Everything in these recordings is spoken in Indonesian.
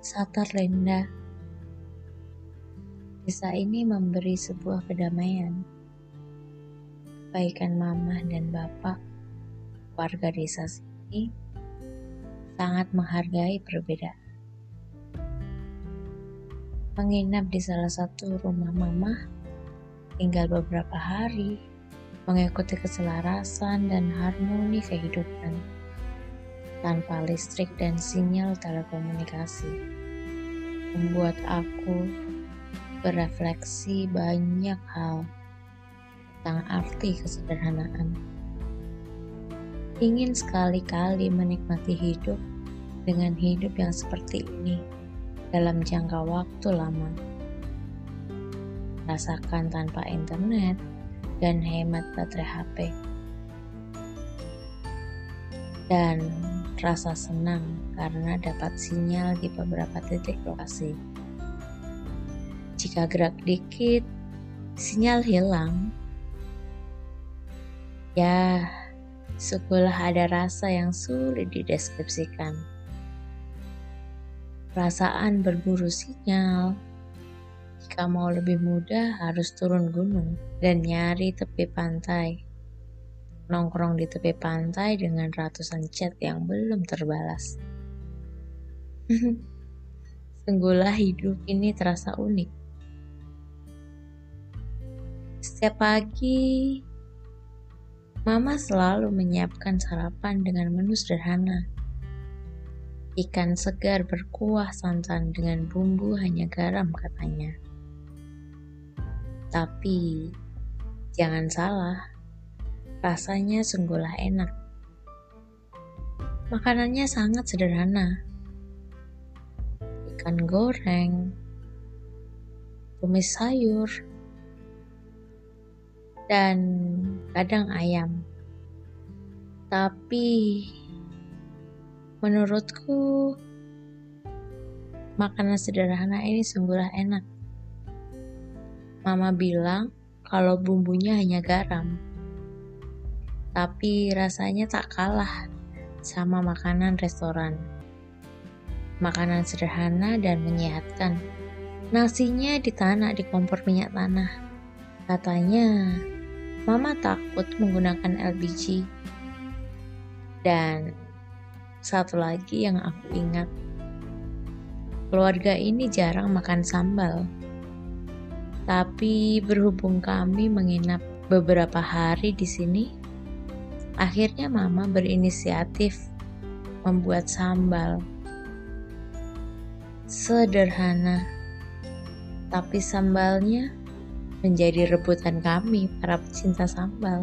Satarlenda. Desa ini memberi sebuah kedamaian. Kebaikan mama dan bapak warga desa sini sangat menghargai perbedaan. Menginap di salah satu rumah mama tinggal beberapa hari mengikuti keselarasan dan harmoni kehidupan tanpa listrik dan sinyal telekomunikasi. Membuat aku berefleksi banyak hal tentang arti kesederhanaan. Ingin sekali-kali menikmati hidup dengan hidup yang seperti ini dalam jangka waktu lama. Rasakan tanpa internet dan hemat baterai HP. Dan rasa senang karena dapat sinyal di beberapa titik lokasi. Jika gerak dikit, sinyal hilang. Ya, syukurlah ada rasa yang sulit dideskripsikan. Perasaan berburu sinyal. Jika mau lebih mudah harus turun gunung dan nyari tepi pantai nongkrong di tepi pantai dengan ratusan chat yang belum terbalas. Sungguhlah hidup ini terasa unik. Setiap pagi, Mama selalu menyiapkan sarapan dengan menu sederhana. Ikan segar berkuah santan dengan bumbu hanya garam katanya. Tapi, jangan salah, Rasanya sungguhlah enak. Makanannya sangat sederhana. Ikan goreng, tumis sayur, dan kadang ayam. Tapi menurutku makanan sederhana ini sungguhlah enak. Mama bilang kalau bumbunya hanya garam tapi rasanya tak kalah sama makanan restoran. Makanan sederhana dan menyehatkan. Nasinya ditanak di kompor minyak tanah. Katanya, Mama takut menggunakan LPG. Dan satu lagi yang aku ingat, keluarga ini jarang makan sambal. Tapi berhubung kami menginap beberapa hari di sini, Akhirnya mama berinisiatif membuat sambal. Sederhana, tapi sambalnya menjadi rebutan kami para pecinta sambal.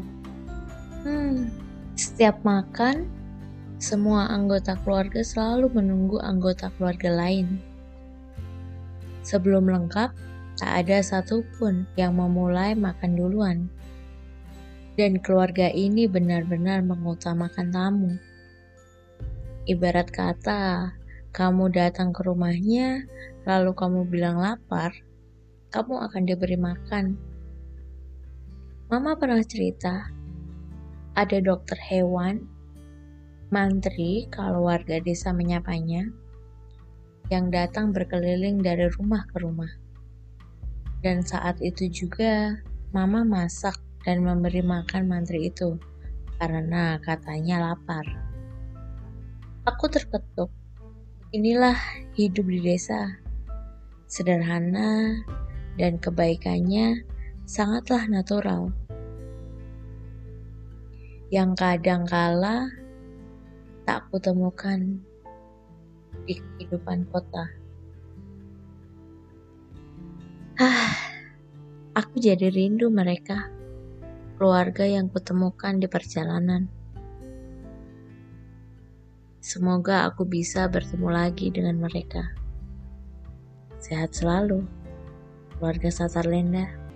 Hmm, setiap makan, semua anggota keluarga selalu menunggu anggota keluarga lain. Sebelum lengkap, tak ada satupun yang memulai makan duluan dan keluarga ini benar-benar mengutamakan tamu. Ibarat kata, kamu datang ke rumahnya, lalu kamu bilang lapar, kamu akan diberi makan. Mama pernah cerita, ada dokter hewan, mantri kalau warga desa menyapanya, yang datang berkeliling dari rumah ke rumah. Dan saat itu juga, Mama masak dan memberi makan mantri itu karena katanya lapar. Aku terketuk. Inilah hidup di desa. Sederhana dan kebaikannya sangatlah natural. Yang kadang kala tak kutemukan di kehidupan kota. Ah, aku jadi rindu mereka keluarga yang kutemukan di perjalanan. Semoga aku bisa bertemu lagi dengan mereka. Sehat selalu, keluarga Satarlenda.